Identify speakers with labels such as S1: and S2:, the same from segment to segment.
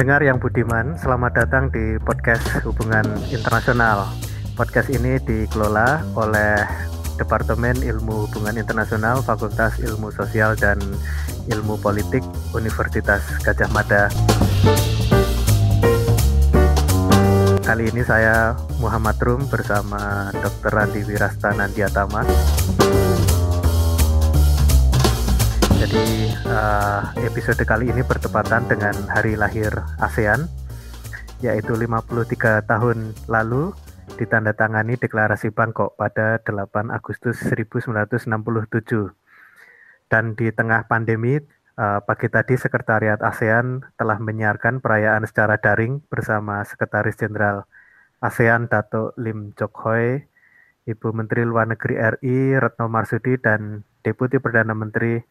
S1: Pendengar yang budiman, selamat datang di podcast Hubungan Internasional. Podcast ini dikelola oleh Departemen Ilmu Hubungan Internasional Fakultas Ilmu Sosial dan Ilmu Politik Universitas Gajah Mada. Kali ini saya Muhammad Rum bersama Dr. Randi Wirasta Nandiatama. Jadi uh, episode kali ini bertepatan dengan hari lahir ASEAN yaitu 53 tahun lalu ditandatangani deklarasi Bangkok pada 8 Agustus 1967. Dan di tengah pandemi uh, pagi tadi Sekretariat ASEAN telah menyiarkan perayaan secara daring bersama Sekretaris Jenderal ASEAN Dato Lim Jok Hoi, Ibu Menteri Luar Negeri RI Retno Marsudi dan Deputi Perdana Menteri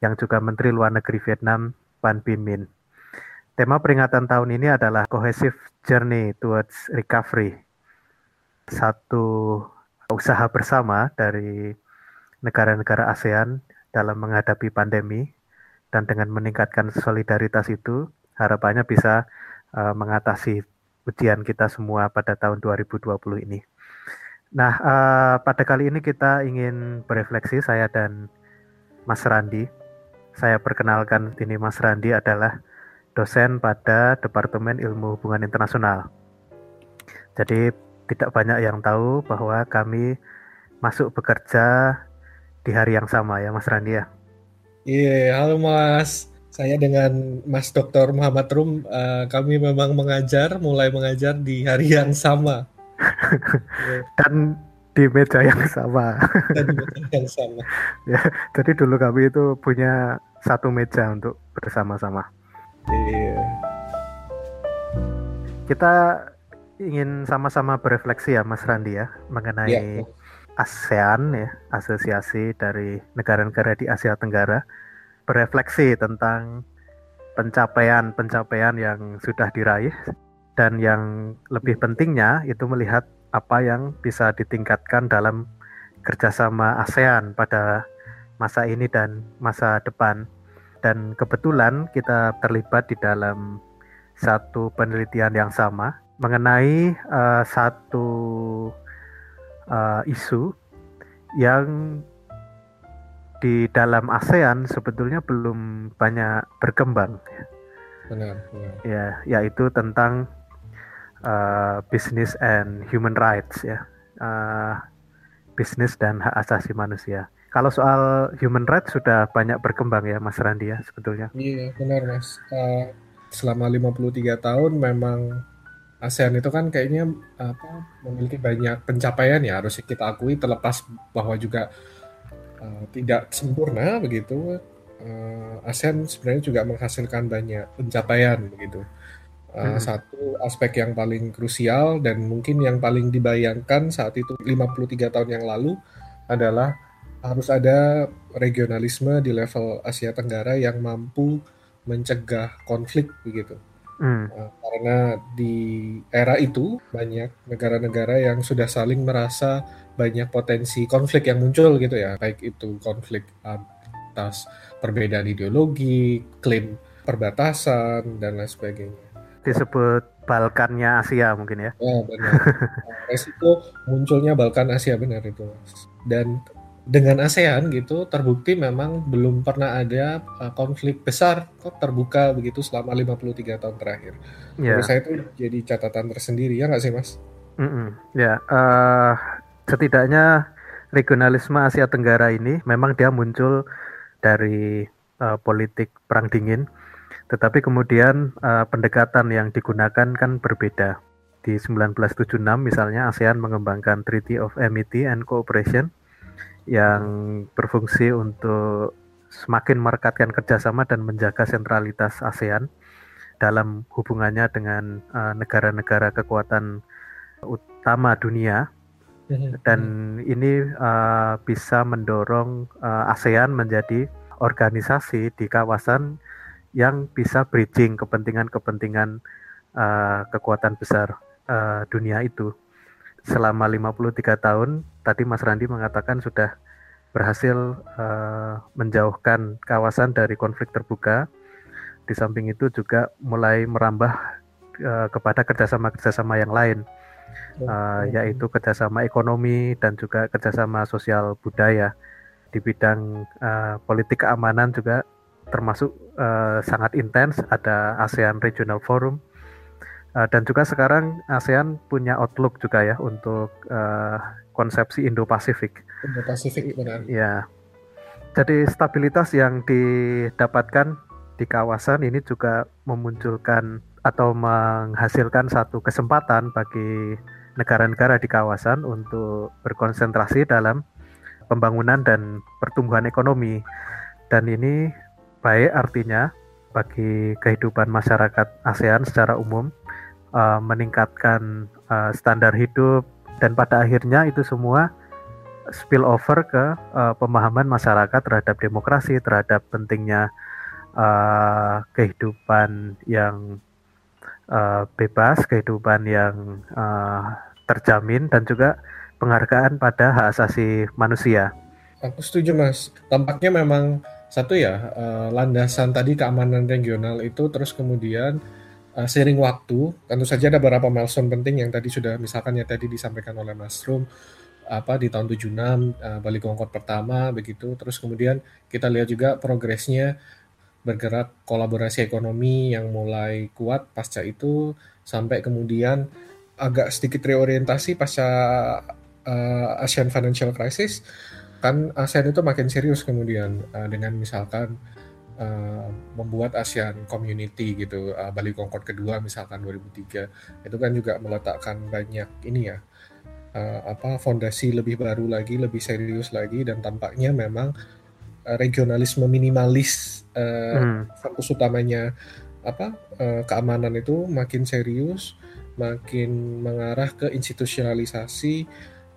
S1: yang juga Menteri Luar Negeri Vietnam, Ban Bin Min. Tema peringatan tahun ini adalah Cohesive Journey Towards Recovery. Satu usaha bersama dari negara-negara ASEAN dalam menghadapi pandemi dan dengan meningkatkan solidaritas itu harapannya bisa uh, mengatasi ujian kita semua pada tahun 2020 ini. Nah, uh, pada kali ini kita ingin berefleksi saya dan Mas Randi saya perkenalkan ini Mas Randi adalah dosen pada Departemen Ilmu Hubungan Internasional. Jadi tidak banyak yang tahu bahwa kami masuk bekerja di hari yang sama ya Mas Randi ya.
S2: Iya, halo Mas. Saya dengan Mas Dr. Muhammad Rum, uh, kami memang mengajar, mulai mengajar di hari yang sama.
S1: Dan di meja yang sama.
S2: Dan yang sama.
S1: ya, jadi dulu kami itu punya satu meja untuk bersama-sama.
S2: Iya.
S1: Kita ingin sama-sama berefleksi ya Mas Randi ya mengenai yeah. ASEAN ya, asosiasi dari negara-negara di Asia Tenggara berefleksi tentang pencapaian-pencapaian yang sudah diraih dan yang lebih pentingnya itu melihat apa yang bisa ditingkatkan dalam kerjasama ASEAN pada masa ini dan masa depan. Dan kebetulan kita terlibat di dalam satu penelitian yang sama mengenai uh, satu uh, isu yang di dalam ASEAN sebetulnya belum banyak berkembang.
S2: Benar. benar.
S1: Ya, yaitu tentang uh, business and human rights ya, uh, bisnis dan hak asasi manusia. Kalau soal human rights sudah banyak berkembang ya Mas Randi ya sebetulnya.
S2: Iya benar Mas. Uh, selama 53 tahun memang ASEAN itu kan kayaknya apa memiliki banyak pencapaian ya harus kita akui terlepas bahwa juga uh, tidak sempurna begitu. Uh, ASEAN sebenarnya juga menghasilkan banyak pencapaian begitu. Uh, hmm. Satu aspek yang paling krusial dan mungkin yang paling dibayangkan saat itu 53 tahun yang lalu adalah harus ada regionalisme di level Asia Tenggara yang mampu mencegah konflik begitu. Hmm. Uh, karena di era itu banyak negara-negara yang sudah saling merasa banyak potensi konflik yang muncul gitu ya, baik itu konflik atas perbedaan ideologi, klaim perbatasan dan lain sebagainya.
S1: Disebut Balkannya Asia mungkin ya?
S2: Ya benar. Resiko munculnya Balkan Asia benar itu. Dan dengan ASEAN gitu terbukti memang belum pernah ada uh, konflik besar kok terbuka begitu selama 53 tahun terakhir. Yeah. Menurut saya itu jadi catatan tersendiri ya nggak sih mas?
S1: Mm -mm. Ya uh, setidaknya regionalisme Asia Tenggara ini memang dia muncul dari uh, politik perang dingin, tetapi kemudian uh, pendekatan yang digunakan kan berbeda. Di 1976 misalnya ASEAN mengembangkan Treaty of Amity and Cooperation yang berfungsi untuk semakin merekatkan kerjasama dan menjaga sentralitas ASEAN dalam hubungannya dengan eh, negara-negara uh, kekuatan utama dunia mhm. dan ini uh, bisa mendorong uh, ASEAN menjadi organisasi di kawasan yang bisa bridging kepentingan-kepentingan uh, kekuatan besar uh, dunia itu. Selama 53 tahun tadi Mas Randi mengatakan sudah berhasil uh, menjauhkan kawasan dari konflik terbuka. Di samping itu juga mulai merambah uh, kepada kerjasama-kerjasama yang lain, uh, yaitu kerjasama ekonomi dan juga kerjasama sosial budaya. Di bidang uh, politik keamanan juga termasuk uh, sangat intens. Ada ASEAN Regional Forum uh, dan juga sekarang ASEAN punya outlook juga ya untuk uh, konsepsi Indo-Pasifik.
S2: Indo-Pasifik benar.
S1: Ya. Jadi stabilitas yang didapatkan di kawasan ini juga memunculkan atau menghasilkan satu kesempatan bagi negara-negara di kawasan untuk berkonsentrasi dalam pembangunan dan pertumbuhan ekonomi. Dan ini baik artinya bagi kehidupan masyarakat ASEAN secara umum, uh, meningkatkan uh, standar hidup, dan pada akhirnya itu semua spill over ke uh, pemahaman masyarakat terhadap demokrasi, terhadap pentingnya uh, kehidupan yang uh, bebas, kehidupan yang uh, terjamin, dan juga penghargaan pada hak asasi manusia.
S2: Aku setuju mas. Tampaknya memang satu ya uh, landasan tadi keamanan regional itu terus kemudian uh, sering waktu tentu saja ada beberapa milestone penting yang tadi sudah misalkan ya tadi disampaikan oleh Mas Rum apa di tahun 76 uh, Bali Concord pertama begitu. Terus kemudian kita lihat juga progresnya bergerak kolaborasi ekonomi yang mulai kuat pasca itu sampai kemudian agak sedikit reorientasi pasca uh, Asian Financial Crisis kan ASEAN itu makin serius kemudian uh, dengan misalkan uh, membuat ASEAN Community gitu uh, Bali Concord kedua misalkan 2003 itu kan juga meletakkan banyak ini ya uh, apa fondasi lebih baru lagi lebih serius lagi dan tampaknya memang uh, regionalisme minimalis uh, hmm. fokus utamanya apa uh, keamanan itu makin serius makin mengarah ke institusionalisasi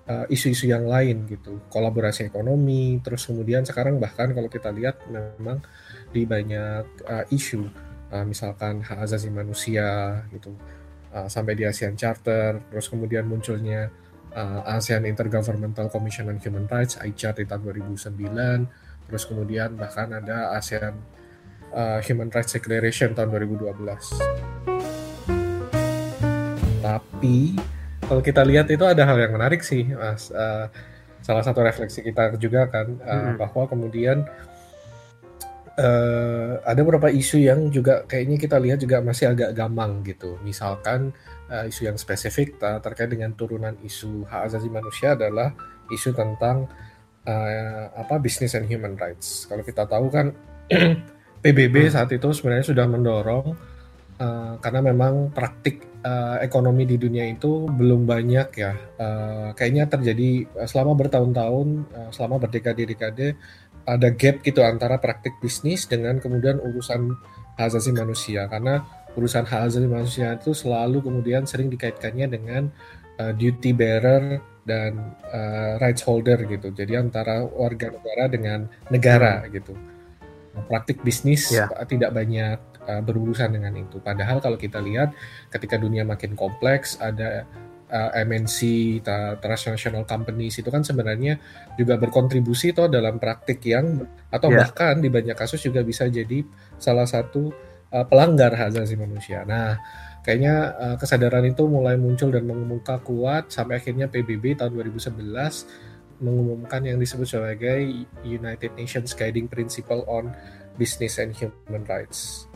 S2: uh, isu-isu yang lain gitu, kolaborasi ekonomi, terus kemudian sekarang bahkan kalau kita lihat memang di banyak uh, isu, uh, misalkan hak asasi manusia gitu, uh, sampai di ASEAN Charter, terus kemudian munculnya uh, ASEAN Intergovernmental Commission on Human Rights (ICHAR) di tahun 2009, terus kemudian bahkan ada ASEAN uh, Human Rights Declaration tahun 2012 tapi kalau kita lihat itu ada hal yang menarik sih, Mas. Uh, salah satu refleksi kita juga kan uh, hmm. bahwa kemudian uh, ada beberapa isu yang juga kayaknya kita lihat juga masih agak gamang gitu. Misalkan uh, isu yang spesifik uh, terkait dengan turunan isu hak asasi manusia adalah isu tentang uh, apa business and human rights. Kalau kita tahu kan PBB hmm. saat itu sebenarnya sudah mendorong uh, karena memang praktik uh, ekonomi di dunia itu belum banyak ya. Uh, kayaknya terjadi selama bertahun-tahun, uh, selama berdekade-dekade ada gap gitu antara praktik bisnis dengan kemudian urusan hak asasi manusia. Karena urusan hak asasi manusia itu selalu kemudian sering dikaitkannya dengan uh, duty bearer dan uh, rights holder gitu. Jadi antara warga negara dengan negara gitu. Nah, praktik bisnis yeah. tidak banyak uh, berurusan dengan itu. Padahal kalau kita lihat ketika dunia makin kompleks, ada uh, eh, MNC, transnational companies itu kan sebenarnya juga berkontribusi toh dalam praktik yang atau yeah. bahkan di banyak kasus juga bisa jadi salah satu uh, pelanggar hak asasi manusia. Nah, kayaknya uh, kesadaran itu mulai muncul dan mengemuka kuat sampai akhirnya PBB tahun 2011 mengumumkan yang disebut sebagai United Nations Guiding Principle on Business and Human Rights.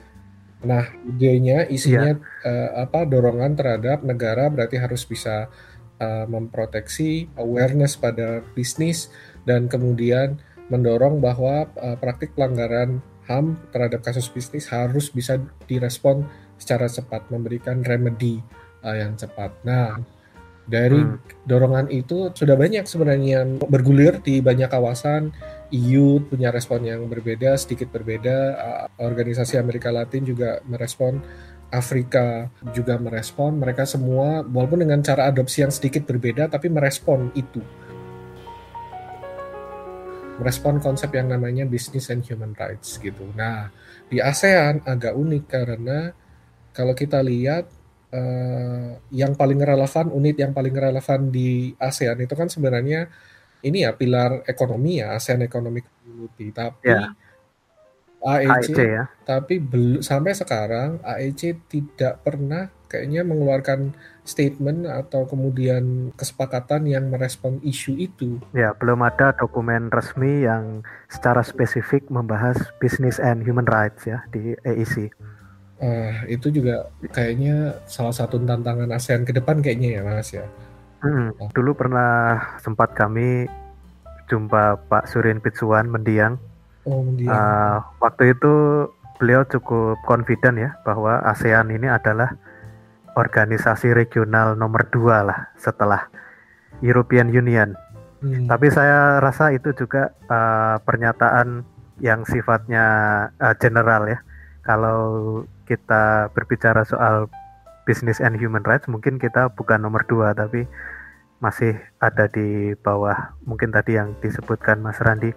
S2: Nah, idenya isinya yeah. uh, apa dorongan terhadap negara berarti harus bisa uh, memproteksi awareness pada bisnis dan kemudian mendorong bahwa uh, praktik pelanggaran HAM terhadap kasus bisnis harus bisa direspon secara cepat, memberikan remedy uh, yang cepat. Nah, dari hmm. dorongan itu sudah banyak sebenarnya bergulir di banyak kawasan EU punya respon yang berbeda, sedikit berbeda. Organisasi Amerika Latin juga merespon, Afrika juga merespon. Mereka semua, walaupun dengan cara adopsi yang sedikit berbeda, tapi merespon itu. Merespon konsep yang namanya business and human rights gitu. Nah, di ASEAN agak unik karena kalau kita lihat uh, yang paling relevan, unit yang paling relevan di ASEAN itu kan sebenarnya ini ya pilar ekonomi ya ASEAN Economic Community tapi yeah. AEC, AEC ya. Tapi belum sampai sekarang AEC tidak pernah kayaknya mengeluarkan statement atau kemudian kesepakatan yang merespon isu itu.
S1: Ya, belum ada dokumen resmi yang secara spesifik membahas business and human rights ya di AEC.
S2: Uh, itu juga kayaknya salah satu tantangan ASEAN ke depan kayaknya ya Mas ya.
S1: Hmm, oh. Dulu pernah sempat kami jumpa Pak Surin Pitsuan mendiang.
S2: Oh, mendiang. Uh,
S1: waktu itu beliau cukup confident ya bahwa ASEAN ini adalah organisasi regional nomor dua lah setelah European Union. Hmm. Tapi saya rasa itu juga uh, pernyataan yang sifatnya uh, general ya. Kalau kita berbicara soal business and human rights, mungkin kita bukan nomor dua, tapi masih ada di bawah mungkin tadi yang disebutkan Mas Randi,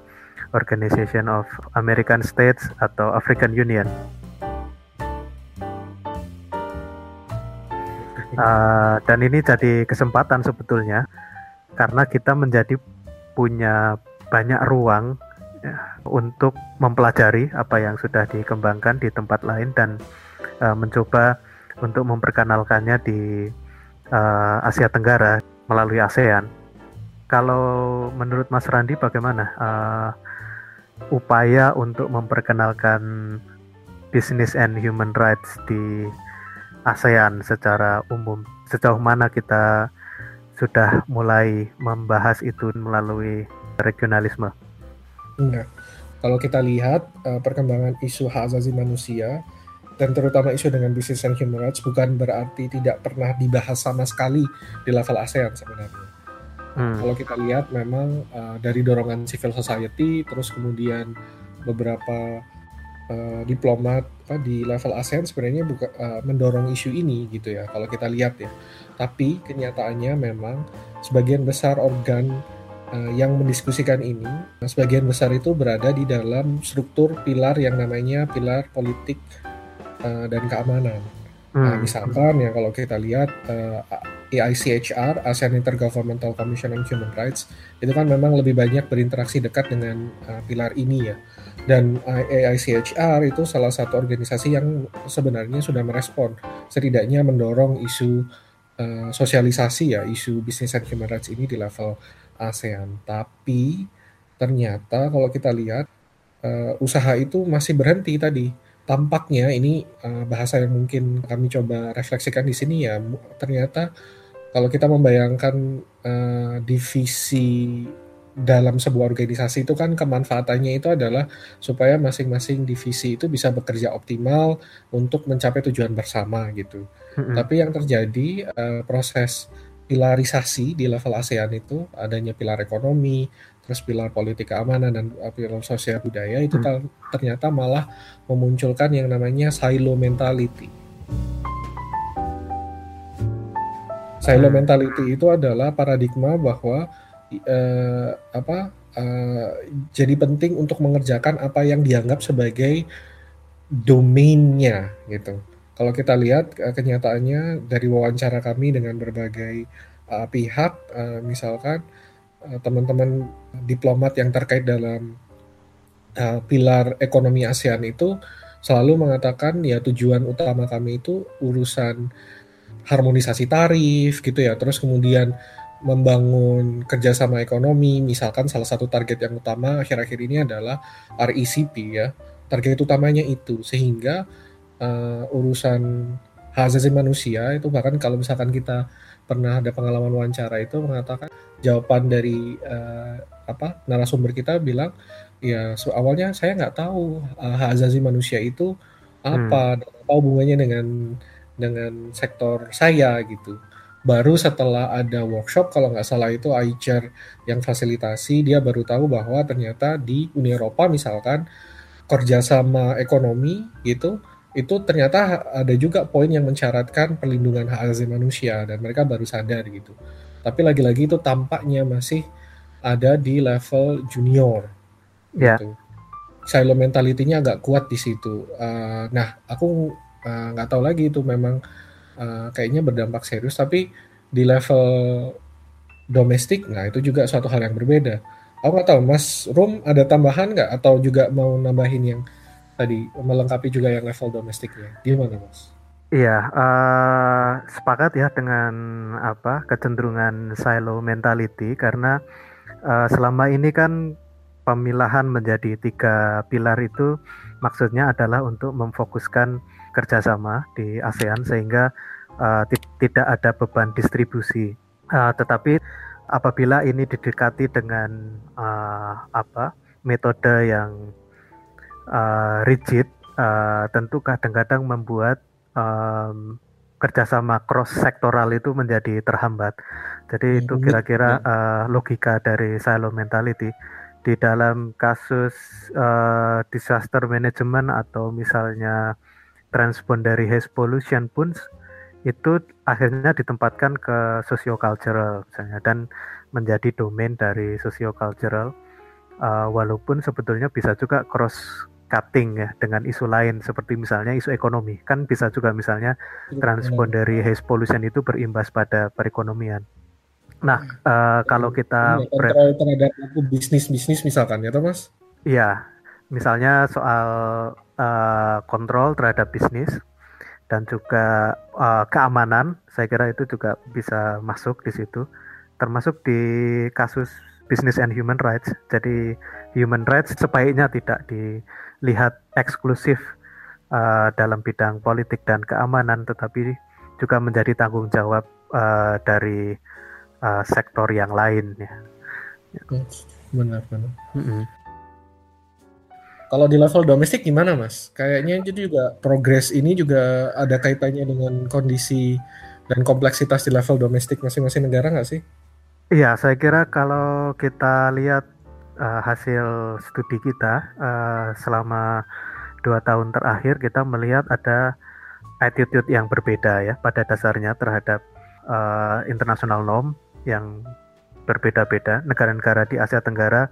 S1: Organization of American States atau African Union. Uh, dan ini jadi kesempatan sebetulnya karena kita menjadi punya banyak ruang ya, untuk mempelajari apa yang sudah dikembangkan di tempat lain dan uh, mencoba untuk memperkenalkannya di uh, Asia Tenggara melalui ASEAN. Kalau menurut Mas Randi bagaimana uh, upaya untuk memperkenalkan business and human rights di ASEAN secara umum sejauh mana kita sudah mulai membahas itu melalui regionalisme.
S2: Enggak. Kalau kita lihat uh, perkembangan isu hak asasi manusia dan terutama isu dengan business and human rights bukan berarti tidak pernah dibahas sama sekali di level ASEAN sebenarnya. Hmm. Kalau kita lihat memang uh, dari dorongan civil society terus kemudian beberapa uh, diplomat apa, di level ASEAN sebenarnya buka, uh, mendorong isu ini gitu ya kalau kita lihat ya. Tapi kenyataannya memang sebagian besar organ uh, yang mendiskusikan ini, sebagian besar itu berada di dalam struktur pilar yang namanya pilar politik uh, dan keamanan. Hmm. Nah, misalkan ya kalau kita lihat uh, AICHR, ASEAN Intergovernmental Commission on Human Rights, itu kan memang lebih banyak berinteraksi dekat dengan uh, pilar ini ya. Dan AICHR itu salah satu organisasi yang sebenarnya sudah merespon, setidaknya mendorong isu uh, sosialisasi ya, isu business and human rights ini di level ASEAN. Tapi ternyata kalau kita lihat uh, usaha itu masih berhenti tadi tampaknya ini uh, bahasa yang mungkin kami coba refleksikan di sini ya ternyata kalau kita membayangkan uh, divisi dalam sebuah organisasi itu kan kemanfaatannya itu adalah supaya masing-masing divisi itu bisa bekerja optimal untuk mencapai tujuan bersama gitu. Mm-hmm. Tapi yang terjadi uh, proses pilarisasi di level ASEAN itu adanya pilar ekonomi, terus pilar politik keamanan dan uh, pilar sosial budaya itu hmm. ternyata malah memunculkan yang namanya silo mentality. Silo hmm. mentality itu adalah paradigma bahwa uh, apa uh, jadi penting untuk mengerjakan apa yang dianggap sebagai domainnya gitu. Kalau kita lihat uh, kenyataannya dari wawancara kami dengan berbagai uh, pihak, uh, misalkan Eh, teman-teman diplomat yang terkait dalam uh, pilar ekonomi ASEAN itu selalu mengatakan ya tujuan utama kami itu urusan harmonisasi tarif gitu ya. Terus kemudian membangun kerjasama ekonomi misalkan salah satu target yang utama akhir-akhir ini adalah RECP ya. Target utamanya itu. Sehingga uh, urusan hak asasi manusia itu bahkan kalau misalkan kita pernah ada pengalaman wawancara itu mengatakan jawaban dari uh, apa narasumber kita bilang ya so, awalnya saya nggak tahu uh, hak asasi manusia itu apa hmm. apa hubungannya dengan dengan sektor saya gitu baru setelah ada workshop kalau nggak salah itu Aicher yang fasilitasi dia baru tahu bahwa ternyata di Uni Eropa misalkan kerjasama ekonomi gitu itu ternyata ada juga poin yang mensyaratkan perlindungan hak asasi manusia dan mereka baru sadar gitu. Tapi lagi-lagi itu tampaknya masih ada di level junior.
S1: Yeah. Gitu.
S2: Silo mentality-nya agak kuat di situ. Uh, nah, aku eh, nggak uh, tahu lagi itu memang uh, kayaknya berdampak serius. Tapi di level domestik, nah itu juga suatu hal yang berbeda. Aku nggak tahu, Mas Rum ada tambahan nggak atau juga mau nambahin yang tadi melengkapi juga yang level domestiknya. Gimana mas?
S1: Iya, uh, sepakat ya dengan apa kecenderungan silo mentality karena uh, selama ini kan pemilahan menjadi tiga pilar itu maksudnya adalah untuk memfokuskan kerjasama di ASEAN sehingga uh, tidak ada beban distribusi. Uh, tetapi apabila ini didekati dengan uh, apa metode yang uh, rigid, uh, tentu kadang-kadang membuat um, kerjasama cross sektoral itu menjadi terhambat. Jadi itu kira-kira uh, logika dari silo mentality. Di dalam kasus uh, disaster management atau misalnya transboundary haze pollution pun itu akhirnya ditempatkan ke sociocultural misalnya dan menjadi domain dari sociocultural. Uh, walaupun sebetulnya bisa juga cross cutting ya dengan isu lain seperti misalnya isu ekonomi kan bisa juga misalnya transboundary haze pollution itu berimbas pada perekonomian. Nah uh, kalau kita
S2: kontrol terhadap bisnis bisnis misalkan ya Thomas?
S1: Iya misalnya soal uh, kontrol terhadap bisnis dan juga uh, keamanan saya kira itu juga bisa masuk di situ termasuk di kasus business and human rights. Jadi human rights sebaiknya tidak dilihat eksklusif uh, dalam bidang politik dan keamanan, tetapi juga menjadi tanggung jawab uh, dari uh, sektor yang lain. Ya.
S2: Benar benar. Mm -hmm. Kalau di level domestik gimana mas? Kayaknya jadi juga progres ini juga ada kaitannya dengan kondisi dan kompleksitas di level domestik masing-masing negara nggak sih?
S1: Iya, saya kira kalau kita lihat uh, hasil studi kita uh, selama dua tahun terakhir, kita melihat ada attitude yang berbeda ya pada dasarnya terhadap uh, international norm yang berbeda-beda. Negara-negara di Asia Tenggara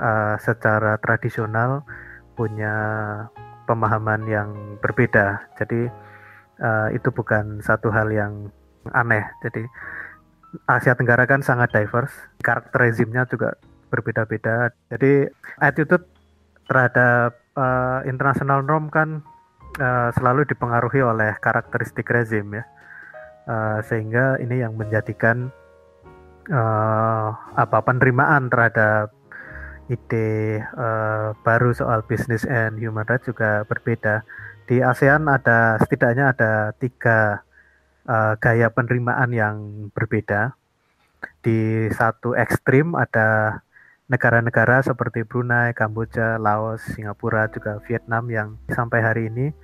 S1: uh, secara tradisional punya pemahaman yang berbeda. Jadi uh, itu bukan satu hal yang aneh. Jadi Asia Tenggara kan sangat diverse, karakter rezimnya juga berbeda-beda. Jadi attitude terhadap uh, international norm kan uh, selalu dipengaruhi oleh karakteristik rezim ya, uh, sehingga ini yang menjadikan uh, apa penerimaan terhadap ide uh, baru soal business and human rights juga berbeda. Di ASEAN ada setidaknya ada tiga uh, gaya penerimaan yang berbeda. Di satu ekstrim ada negara-negara seperti Brunei, Kamboja, Laos, Singapura, juga Vietnam yang sampai hari ini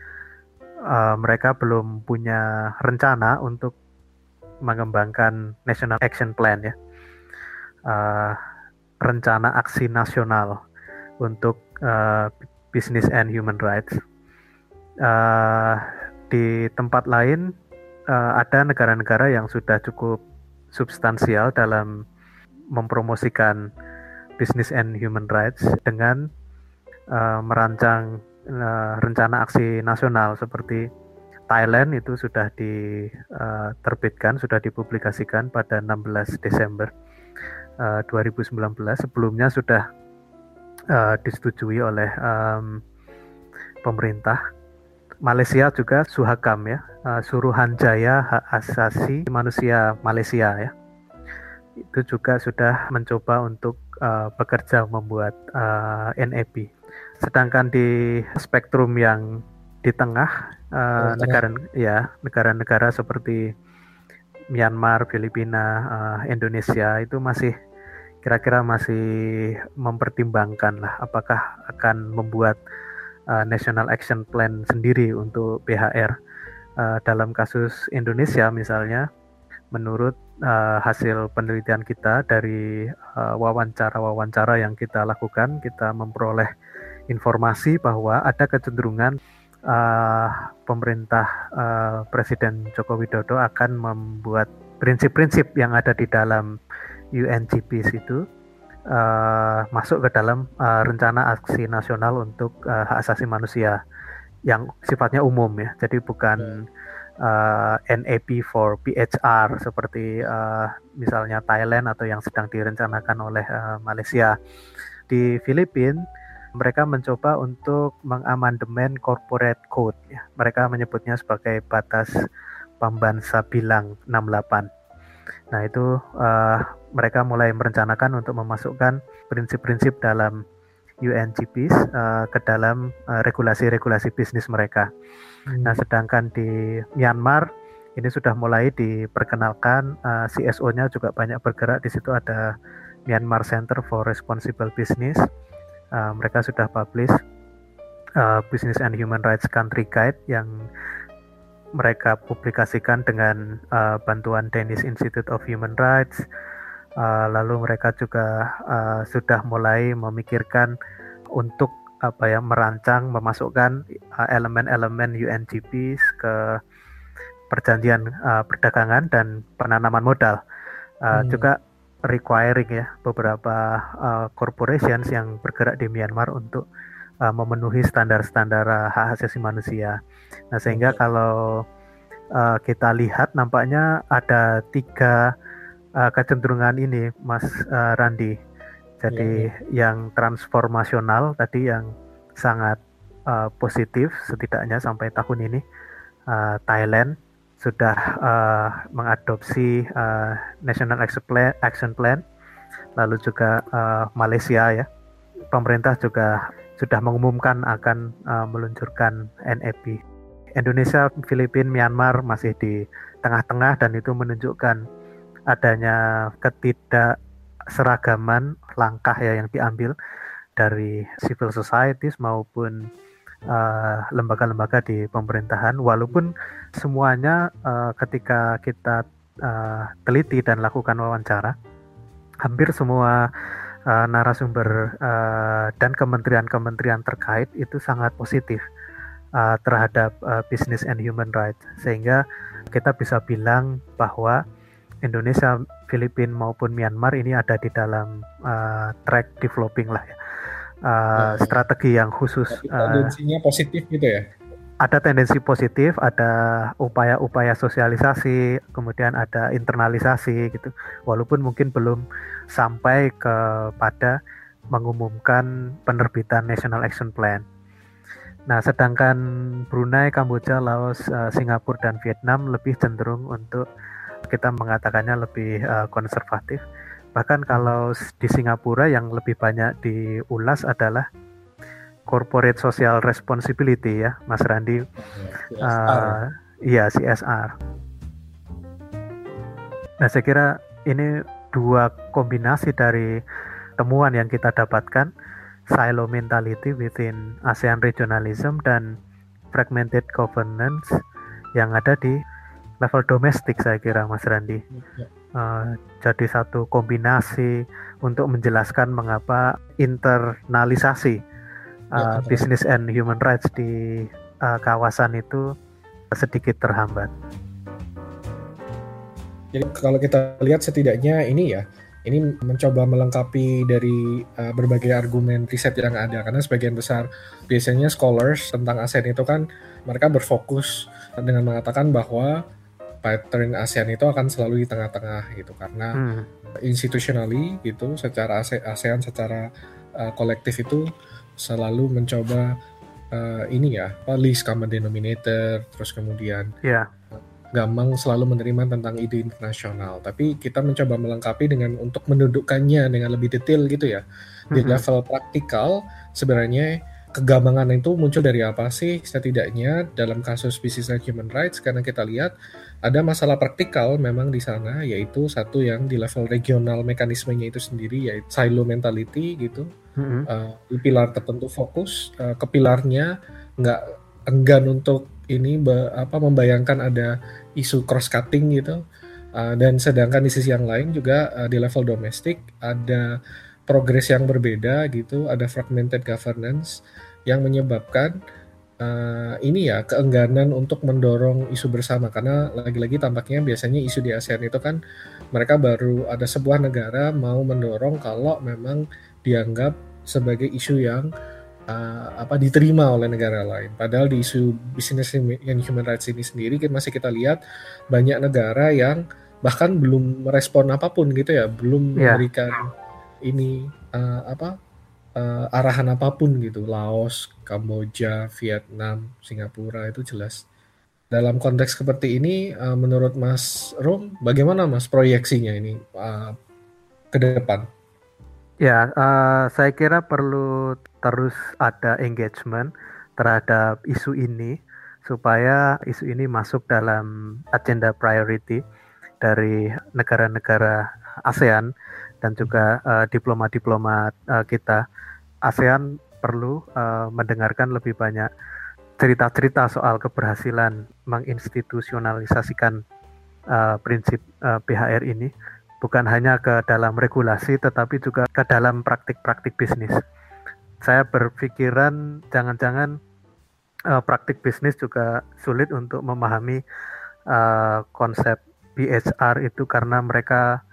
S1: uh, mereka belum punya rencana untuk mengembangkan National Action Plan ya, uh, rencana aksi nasional untuk uh, business and human rights. Uh, di tempat lain uh, ada negara-negara yang sudah cukup substansial dalam mempromosikan business and human rights dengan uh, merancang uh, rencana aksi nasional seperti Thailand itu sudah diterbitkan, uh, sudah dipublikasikan pada 16 Desember uh, 2019. Sebelumnya sudah disetujui oleh pemerintah Malaysia juga Suhakam ya, uh, Suruhanjaya Hak Asasi Manusia Malaysia ya. Itu juga sudah mencoba untuk uh, bekerja membuat uh, NAP. Sedangkan di spektrum yang di tengah uh, negara ya negara-negara seperti Myanmar, Filipina, uh, Indonesia itu masih kira-kira masih mempertimbangkan lah apakah akan membuat uh, National Action Plan sendiri untuk BHR. Uh, dalam kasus Indonesia misalnya, menurut uh, hasil penelitian kita dari wawancara-wawancara uh, yang kita lakukan, kita memperoleh informasi bahwa ada kecenderungan uh, pemerintah uh, Presiden Joko Widodo akan membuat prinsip-prinsip yang ada di dalam UNGP itu uh, masuk ke dalam uh, rencana aksi nasional untuk uh, hak asasi manusia yang sifatnya umum ya. Jadi bukan uh, NAP for PHR seperti uh, misalnya Thailand atau yang sedang direncanakan oleh uh, Malaysia. Di Filipina mereka mencoba untuk mengamandemen corporate code ya. Mereka menyebutnya sebagai batas pembansa bilang 68. Nah, itu uh, mereka mulai merencanakan untuk memasukkan prinsip-prinsip dalam UNGPs uh, ke dalam uh, regulasi-regulasi bisnis mereka. Hmm. Nah, sedangkan di Myanmar ini sudah mulai diperkenalkan uh, CSO-nya juga banyak bergerak di situ ada Myanmar Center for Responsible Business. Uh, mereka sudah publish uh, Business and Human Rights Country Guide yang mereka publikasikan dengan uh, bantuan Danish Institute of Human Rights, Uh, lalu mereka juga uh, sudah mulai memikirkan untuk apa ya merancang memasukkan uh, elemen-elemen uh, UNGP ke perjanjian uh, perdagangan dan penanaman modal. Uh, hmm. Juga requiring ya beberapa uh, corporations yang bergerak di Myanmar untuk uh, memenuhi standar-standar uh, hak asasi manusia. Nah sehingga kalau uh, kita lihat nampaknya ada tiga uh, kecenderungan ini, Mas uh, Randi. Jadi ya, ya. yang transformasional tadi yang sangat uh, positif setidaknya sampai tahun ini uh, Thailand sudah uh, mengadopsi uh, National Action Plan, lalu juga uh, Malaysia ya, pemerintah juga sudah mengumumkan akan uh, meluncurkan NEP. Indonesia, Filipina, Myanmar masih di tengah-tengah dan itu menunjukkan adanya ketidakseragaman langkah ya yang diambil dari civil societies maupun eh, lembaga-lembaga uh, di pemerintahan. Walaupun semuanya uh, ketika kita uh, teliti dan lakukan wawancara hampir semua uh, narasumber uh, dan kementerian-kementerian terkait itu sangat positif uh, terhadap uh, business and human rights. Sehingga kita bisa bilang bahwa Indonesia, Filipina maupun Myanmar ini ada di dalam uh, track developing lah ya. Uh, nah, strategi yang khusus.
S2: tendensinya uh, positif gitu ya?
S1: Ada tendensi positif, ada upaya-upaya sosialisasi, kemudian ada internalisasi gitu. Walaupun mungkin belum sampai kepada mengumumkan penerbitan National Action Plan. Nah, sedangkan Brunei, Kamboja, Laos, Singapura dan Vietnam lebih cenderung untuk kita mengatakannya lebih uh, konservatif. Bahkan kalau di Singapura yang lebih banyak diulas adalah corporate social responsibility ya, Mas Randi. CSR. Uh, iya CSR. Nah saya kira ini dua kombinasi dari temuan yang kita dapatkan silo mentality within ASEAN regionalism dan fragmented governance yang ada di level domestik saya kira Mas Randi. Ya. Uh, jadi satu kombinasi untuk menjelaskan mengapa internalisasi uh, ya, business and human rights di uh, kawasan itu sedikit terhambat.
S2: Jadi kalau kita lihat setidaknya ini ya, ini mencoba melengkapi dari uh, berbagai argumen riset yang ada karena sebagian besar biasanya scholars tentang ASEAN itu kan mereka berfokus dengan mengatakan bahwa pattern ASEAN itu akan selalu di tengah-tengah gitu karena hmm. institutionally gitu secara ASEAN secara uh, kolektif itu selalu mencoba uh, ini ya apa least common denominator terus kemudian yeah. gampang selalu menerima tentang ide internasional tapi kita mencoba melengkapi dengan untuk mendudukkannya dengan lebih detail gitu ya di -hmm. level praktikal sebenarnya kegambangan itu muncul dari apa sih setidaknya dalam kasus business and human rights karena kita lihat ada masalah praktikal memang di sana yaitu satu yang di level regional mekanismenya itu sendiri yaitu silo mentality gitu mm-hmm. uh, di pilar tertentu fokus uh, ke pilarnya nggak enggan untuk ini be, apa membayangkan ada isu cross cutting gitu uh, dan sedangkan di sisi yang lain juga uh, di level domestik ada progres yang berbeda gitu ada fragmented governance yang menyebabkan uh, ini ya keengganan untuk mendorong isu bersama karena lagi-lagi tampaknya biasanya isu di ASEAN itu kan mereka baru ada sebuah negara mau mendorong kalau memang dianggap sebagai isu yang uh, apa diterima oleh negara lain. Padahal di isu business and human rights ini sendiri kan masih kita lihat banyak negara yang bahkan belum merespon apa pun gitu ya, belum yeah. memberikan ini uh, apa uh, arahan apa pun gitu, Laos, Kamboja, Vietnam, Singapura itu jelas. Dalam konteks seperti ini, uh, menurut Mas Rom, bagaimana Mas proyeksinya ini uh, ke depan?
S1: Ya, uh, saya kira perlu terus ada engagement terhadap isu ini supaya isu ini masuk dalam agenda priority dari negara-negara ASEAN dan juga diplomat-diplomat uh, uh, kita. ASEAN perlu uh, mendengarkan lebih banyak cerita-cerita soal keberhasilan menginstitusionalisasikan uh, prinsip uh, PHR ini bukan hanya ke dalam regulasi tetapi juga ke dalam praktik-praktik bisnis. Saya berpikiran jangan-jangan uh, praktik bisnis juga sulit untuk memahami uh, konsep BHR itu karena mereka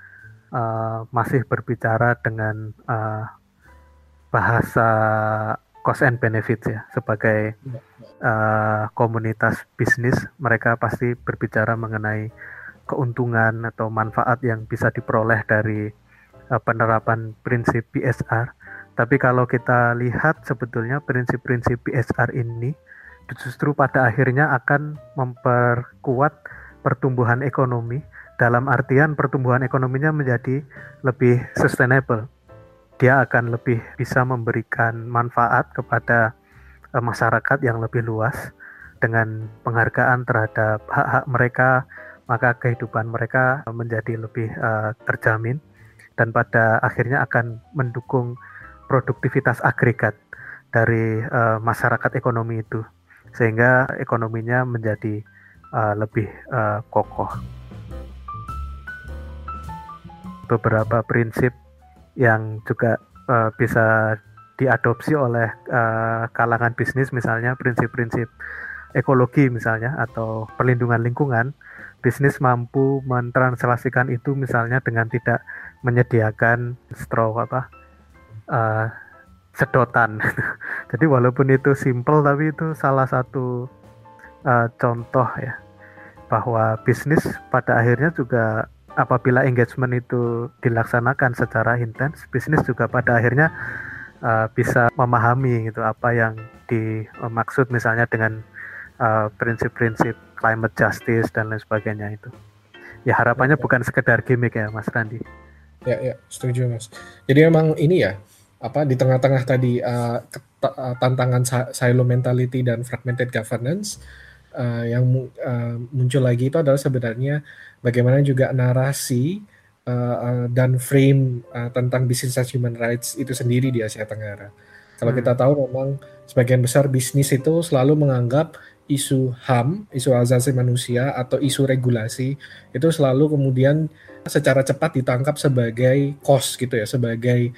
S1: uh, masih berbicara dengan uh, bahasa cost and benefits ya sebagai uh, komunitas bisnis mereka pasti berbicara mengenai keuntungan atau manfaat yang bisa diperoleh dari uh, penerapan prinsip BSR. Tapi kalau kita lihat sebetulnya prinsip-prinsip BSR ini justru pada akhirnya akan memperkuat pertumbuhan ekonomi dalam artian pertumbuhan ekonominya menjadi lebih sustainable. Dia akan lebih bisa memberikan manfaat kepada uh, masyarakat yang lebih luas dengan penghargaan terhadap hak-hak mereka maka kehidupan mereka menjadi lebih uh, terjamin dan pada akhirnya akan mendukung produktivitas agregat dari uh, masyarakat ekonomi itu sehingga ekonominya menjadi uh, lebih uh, kokoh beberapa prinsip yang juga uh, bisa diadopsi oleh uh, kalangan bisnis misalnya prinsip-prinsip ekologi misalnya atau perlindungan lingkungan. Bisnis mampu mentranslasikan itu misalnya dengan tidak menyediakan straw apa uh, sedotan. Jadi walaupun itu simple tapi itu salah satu uh, contoh ya bahwa bisnis pada akhirnya juga apabila engagement itu dilaksanakan secara intens, bisnis juga pada akhirnya uh, bisa memahami gitu apa yang dimaksud misalnya dengan uh, prinsip-prinsip uh, climate justice dan lain sebagainya itu. Ya harapannya bukan sekedar gimmick ya Mas Randi.
S2: Ya ya setuju Mas. Jadi memang ini ya apa di tengah-tengah tadi uh, tantangan silo mentality dan fragmented governance uh, yang uh, muncul lagi itu adalah sebenarnya bagaimana juga narasi uh, uh, dan frame uh, tentang bisnis human rights itu sendiri di Asia Tenggara. Kalau hmm. kita tahu memang sebagian besar bisnis itu selalu menganggap isu HAM, isu asasi manusia atau isu regulasi itu selalu kemudian secara cepat ditangkap sebagai cost gitu ya, sebagai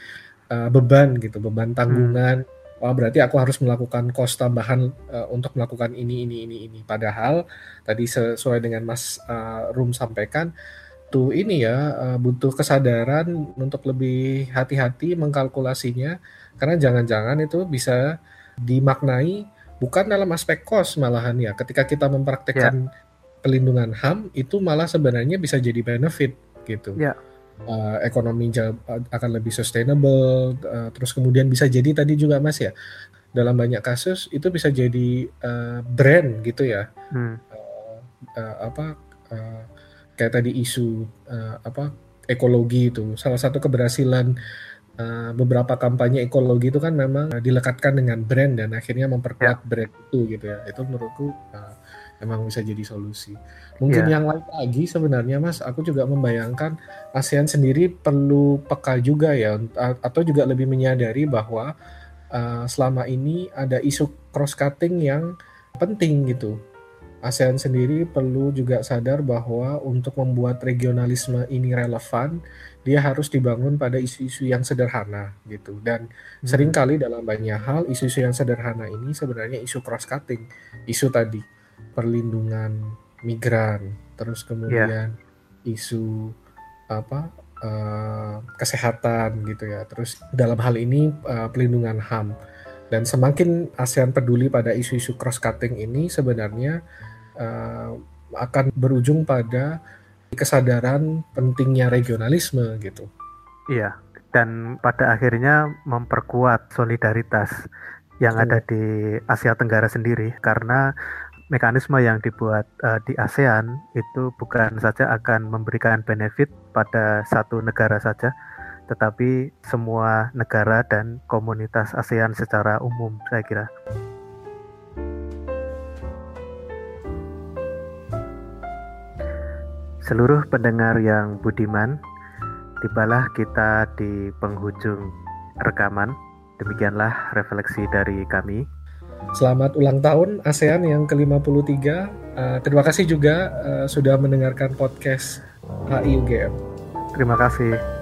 S2: uh, beban gitu, beban tanggungan. Hmm oh berarti aku harus melakukan cost tambahan uh, untuk melakukan ini ini ini ini padahal tadi sesuai dengan Mas uh, Rum sampaikan tuh ini ya uh, butuh kesadaran untuk lebih hati-hati mengkalkulasinya karena jangan-jangan itu bisa dimaknai bukan dalam aspek cost malahan ya ketika kita mempraktekkan yeah. pelindungan HAM itu malah sebenarnya bisa jadi benefit gitu. Yeah uh, ekonomi akan lebih sustainable uh, terus kemudian bisa jadi tadi juga mas ya dalam banyak kasus itu bisa jadi uh, brand gitu ya hmm. uh, uh, apa uh, kayak tadi isu uh, apa ekologi itu salah satu keberhasilan uh, beberapa kampanye ekologi itu kan memang uh, dilekatkan dengan brand dan akhirnya memperkuat ya. brand itu gitu ya itu menurutku uh, emang bisa jadi solusi. Mungkin yeah. yang lain lagi sebenarnya Mas, aku juga membayangkan ASEAN sendiri perlu peka juga ya atau juga lebih menyadari bahwa uh, selama ini ada isu cross cutting yang penting gitu. ASEAN sendiri perlu juga sadar bahwa untuk membuat regionalisme ini relevan, dia harus dibangun pada isu-isu yang sederhana gitu. Dan hmm. sering kali dalam banyak hal isu-isu yang sederhana ini sebenarnya isu cross cutting, isu tadi perlindungan migran, terus kemudian yeah. isu apa uh, kesehatan gitu ya. Terus dalam hal ini uh, pelindungan HAM dan semakin ASEAN peduli pada isu-isu cross cutting ini sebenarnya uh, akan berujung pada kesadaran pentingnya regionalisme gitu.
S1: Iya, dan pada akhirnya memperkuat solidaritas yang ada di Asia Tenggara sendiri karena mekanisme yang dibuat uh, di ASEAN itu bukan saja akan memberikan benefit pada satu negara saja, tetapi semua negara dan komunitas ASEAN secara umum, saya kira. Seluruh pendengar yang budiman, tibalah kita di penghujung rekaman. Demikianlah refleksi dari kami.
S2: Selamat ulang tahun ASEAN yang ke-53. Uh, terima kasih juga uh, sudah mendengarkan podcast HIUGM.
S1: Terima kasih.